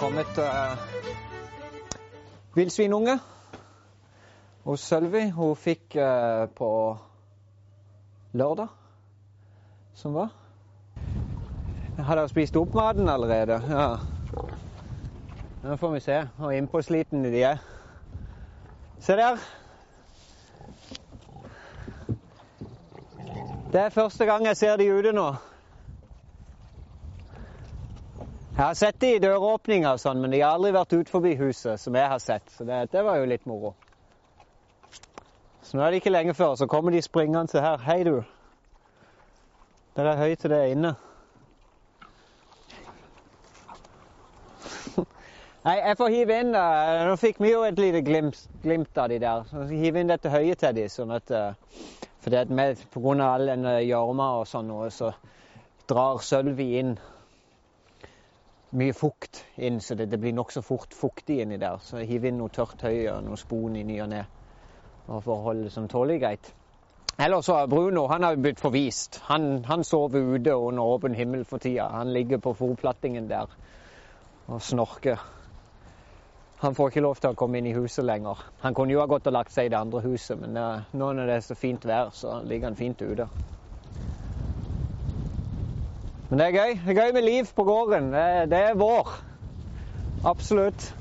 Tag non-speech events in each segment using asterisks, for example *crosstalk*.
kommet uh, villsvinunge hos Sølvi. Hun fikk uh, på lørdag som var. Har dere spist opp maten allerede? Ja. Nå får vi se hvor innpåslitne de er. Se der. Det er første gang jeg ser de ute nå. Jeg har sett det i døråpninger og sånn, men de har aldri vært ut forbi huset, som jeg har sett. Så det, det var jo litt moro. Så nå er det ikke lenge før, så kommer de springende her. Hei, du. Der er høy til det inne. *laughs* Nei, jeg får hive inn uh, Nå fikk vi jo et lite glimt, glimt av de der. Så jeg hive inn dette høyet til de, sånn at uh, For det med, på grunn av all den gjørma og sånn noe, så drar Sølvi inn mye fukt inn, så det, det blir nokså fort fuktig inni der. Så hiv inn noe tørt høy og noe spon i ny og ne for å holde det som tålelig greit. Ellers så Bruno han har blitt forvist. Han, han sover ute under åpen himmel for tida. Han ligger på fòrplattingen der og snorker. Han får ikke lov til å komme inn i huset lenger. Han kunne jo ha gått og lagt seg i det andre huset, men uh, nå når det er så fint vær, så ligger han fint ute. Men det er gøy. Det er gøy med liv på gården. Det, det er vår. Absolutt.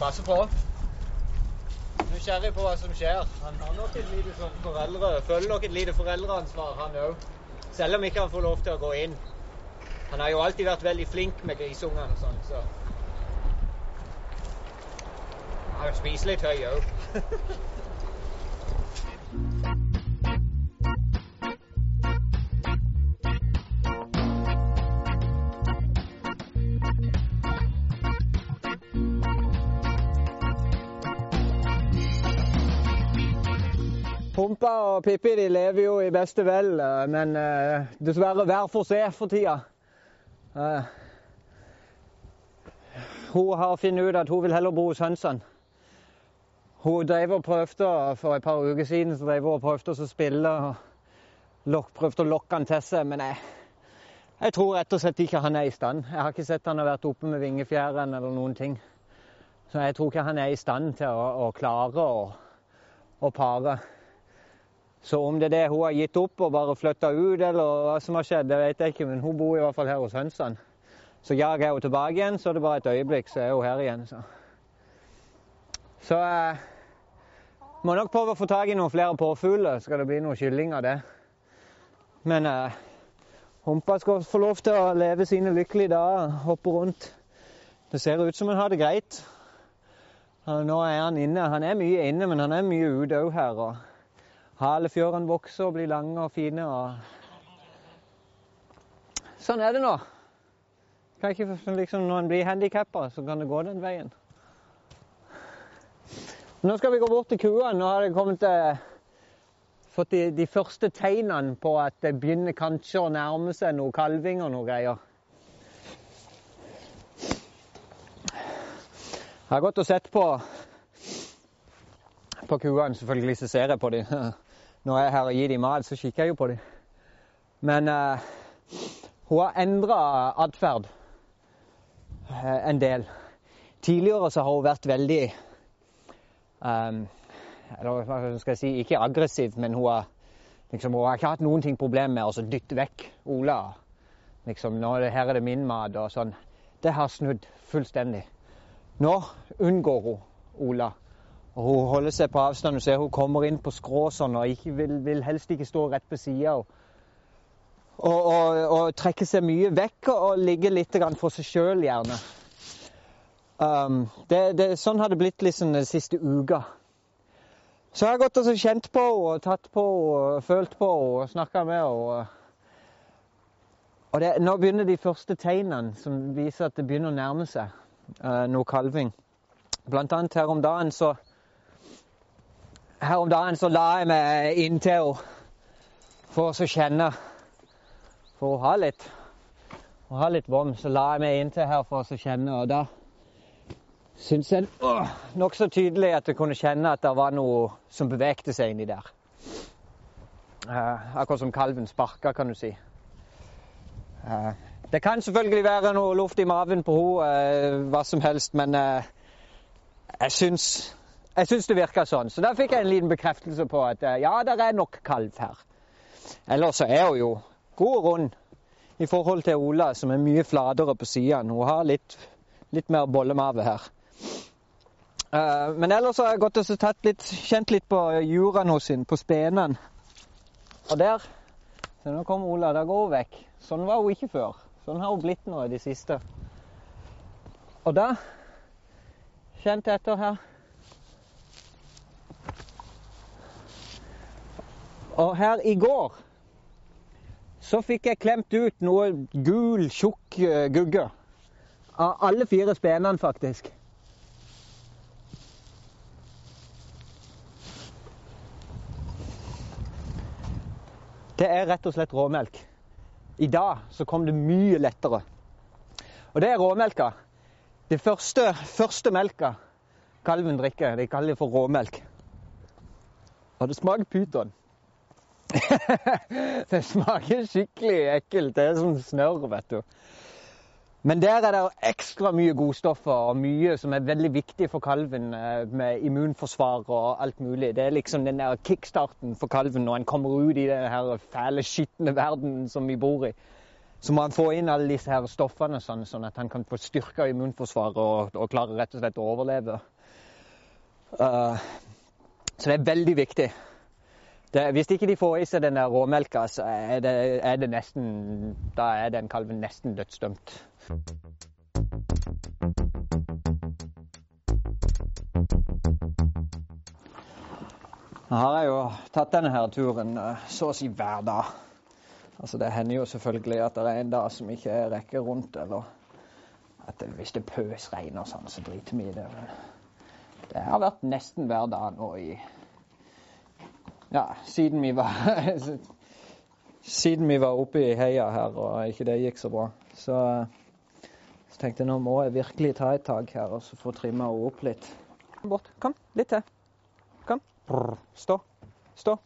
Passe på. Nysgjerrig på hva som skjer. Han har nok et lite sånn foreldre, føler nok et lite foreldreansvar, han òg. Selv om ikke han får lov til å gå inn. Han har jo alltid vært veldig flink med grisungene og sånn, så Han spiser litt høy òg. Pumpa og Pippi de lever jo i beste vel, men uh, dessverre hver for seg for tida. Uh, hun har funnet ut at hun vil heller bo hos hønsene. Hun drev og prøvde for et par uker siden så drev og prøvde å spille og prøvde å lokke han til seg, men jeg, jeg tror rett og slett ikke han er i stand. Jeg har ikke sett han har vært oppe med vingefjæren eller noen ting. Så jeg tror ikke han er i stand til å, å klare å, å pare. Så om det er det hun har gitt opp og bare flytta ut, eller hva som har skjedd, det vet jeg ikke. Men hun bor i hvert fall her hos hønsene. Så jager jeg henne tilbake igjen, så er det bare et øyeblikk, så er hun her igjen. Så, så eh, må nok prøve å få tak i noen flere påfugler, skal det bli noe kylling av det. Men eh, Humpa skal få lov til å leve sine lykkelige dager, hoppe rundt. Det ser ut som han har det greit. Nå er han inne. Han er mye inne, men han er mye ute òg her. og Halefjørene vokser og blir lange og fine. Og... Sånn er det nå. Ikke, liksom, når en blir handikappa, så kan det gå den veien. Nå skal vi gå bort til kua. Nå har det kommet, til fått de, de, første tegnene på at det begynner kanskje å nærme seg noe kalving og noe greier. Jeg har gått og sett på på kuene. Selvfølgelig så ser jeg på dem. *laughs* Når jeg er her og gir dem mat, så kikker jeg jo på dem. Men uh, hun har endra atferd uh, en del. Tidligere så har hun vært veldig um, Eller hva skal jeg si Ikke aggressiv, men hun har, liksom, hun har ikke hatt noen ting problem med å dytte vekk Ola. Liksom, nå, her er det min mat og sånn. Det har snudd fullstendig. Nå unngår hun Ola. Hun holder seg på avstand. Du ser hun kommer inn på skrå sånn og ikke vil, vil, helst ikke stå rett på sida. Og, og, og, og, trekker seg mye vekk og ligger litt for seg sjøl, gjerne. Um, det, det, sånn har det blitt liksom den siste uka. Så jeg har gått og kjent på henne tatt på henne og følt på henne og snakka med henne. Og det, nå begynner de første tegnene som viser at det begynner å nærme seg uh, noe kalving. Blant annet her om dagen så her om dagen så la jeg meg inntil henne for å kjenne For å ha litt å ha litt vom, så la jeg meg inntil her for å kjenne. Og da syntes jeg nokså tydelig at jeg kunne kjenne at det var noe som bevegde seg inni der. Uh, akkurat som kalven sparka, kan du si. Uh, det kan selvfølgelig være noe luft i maven på henne, uh, hva som helst, men jeg syns, jeg syns det virka sånn. Så da fikk jeg en liten bekreftelse på at ja, det er nok kalv her. Ellers så er hun jo god og rund i forhold til Ola, som er mye flatere på sidene. Hun har litt, litt mer bollemave her. Uh, men ellers har jeg gått og litt, kjent litt på juraen hos henne, på spenene. Og der Så nå kommer Ola. Da går hun vekk. Sånn var hun ikke før. Sånn har hun blitt nå i det siste. Og da Kjent etter her. Og her i går så fikk jeg klemt ut noe gul, tjukk uh, gugge. Av alle fire spenene, faktisk. Det er rett og slett råmelk. I dag så kom det mye lettere. Og det er råmelka. Det første, første melka kalven drikker, de kaller det for råmelk. Og det smaker pyton. *laughs* det smaker skikkelig ekkelt. Det er som snørr, vet du. Men der er det ekstra mye godstoffer og mye som er veldig viktig for kalven eh, med immunforsvar og alt mulig. Det er liksom den der kickstarten for kalven når han kommer ut i den her fæle, skitne verdenen som vi bor i. Så må han få inn alle disse her stoffene sånn, sånn at han kan få styrka immunforsvaret og, og klare rett og slett å overleve. Uh, så det er veldig viktig. Det, hvis ikke de får i seg den råmelka, så er det, er det nesten Da er den kalven nesten dødsdømt. Nå har jeg jo tatt denne her turen eh, så å si hver dag. Altså Det hender jo selvfølgelig at det er en dag som ikke rekker rundt, eller at det, hvis det pøsregner sånn, så driter vi i det. Det har vært nesten hver dag nå i Ja, siden vi var *laughs* Siden vi var oppe i heia her og ikke det gikk så bra. Så så tenkte jeg nå må jeg virkelig ta et tak her og så få trimma henne opp litt. Bort. Kom, litt til. Kom. Stå. Stå.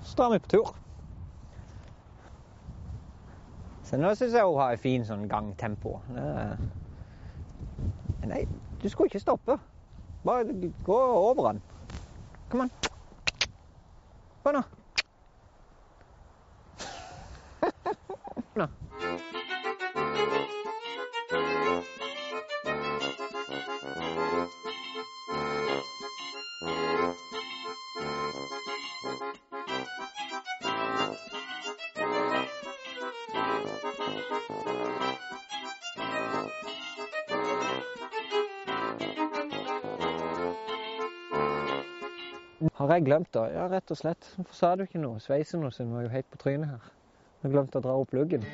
Så drar vi på tur. Så nå syns jeg hun har et fint sånn gangtempo. Nei, du skulle ikke stoppe. Bare gå over den. Kom an. Nå. *laughs* nå. Har jeg glemt det? Ja, rett og slett. Hvorfor sa du ikke noe? Sveisen var jo helt på trynet her. Jeg glemte å dra opp luggen.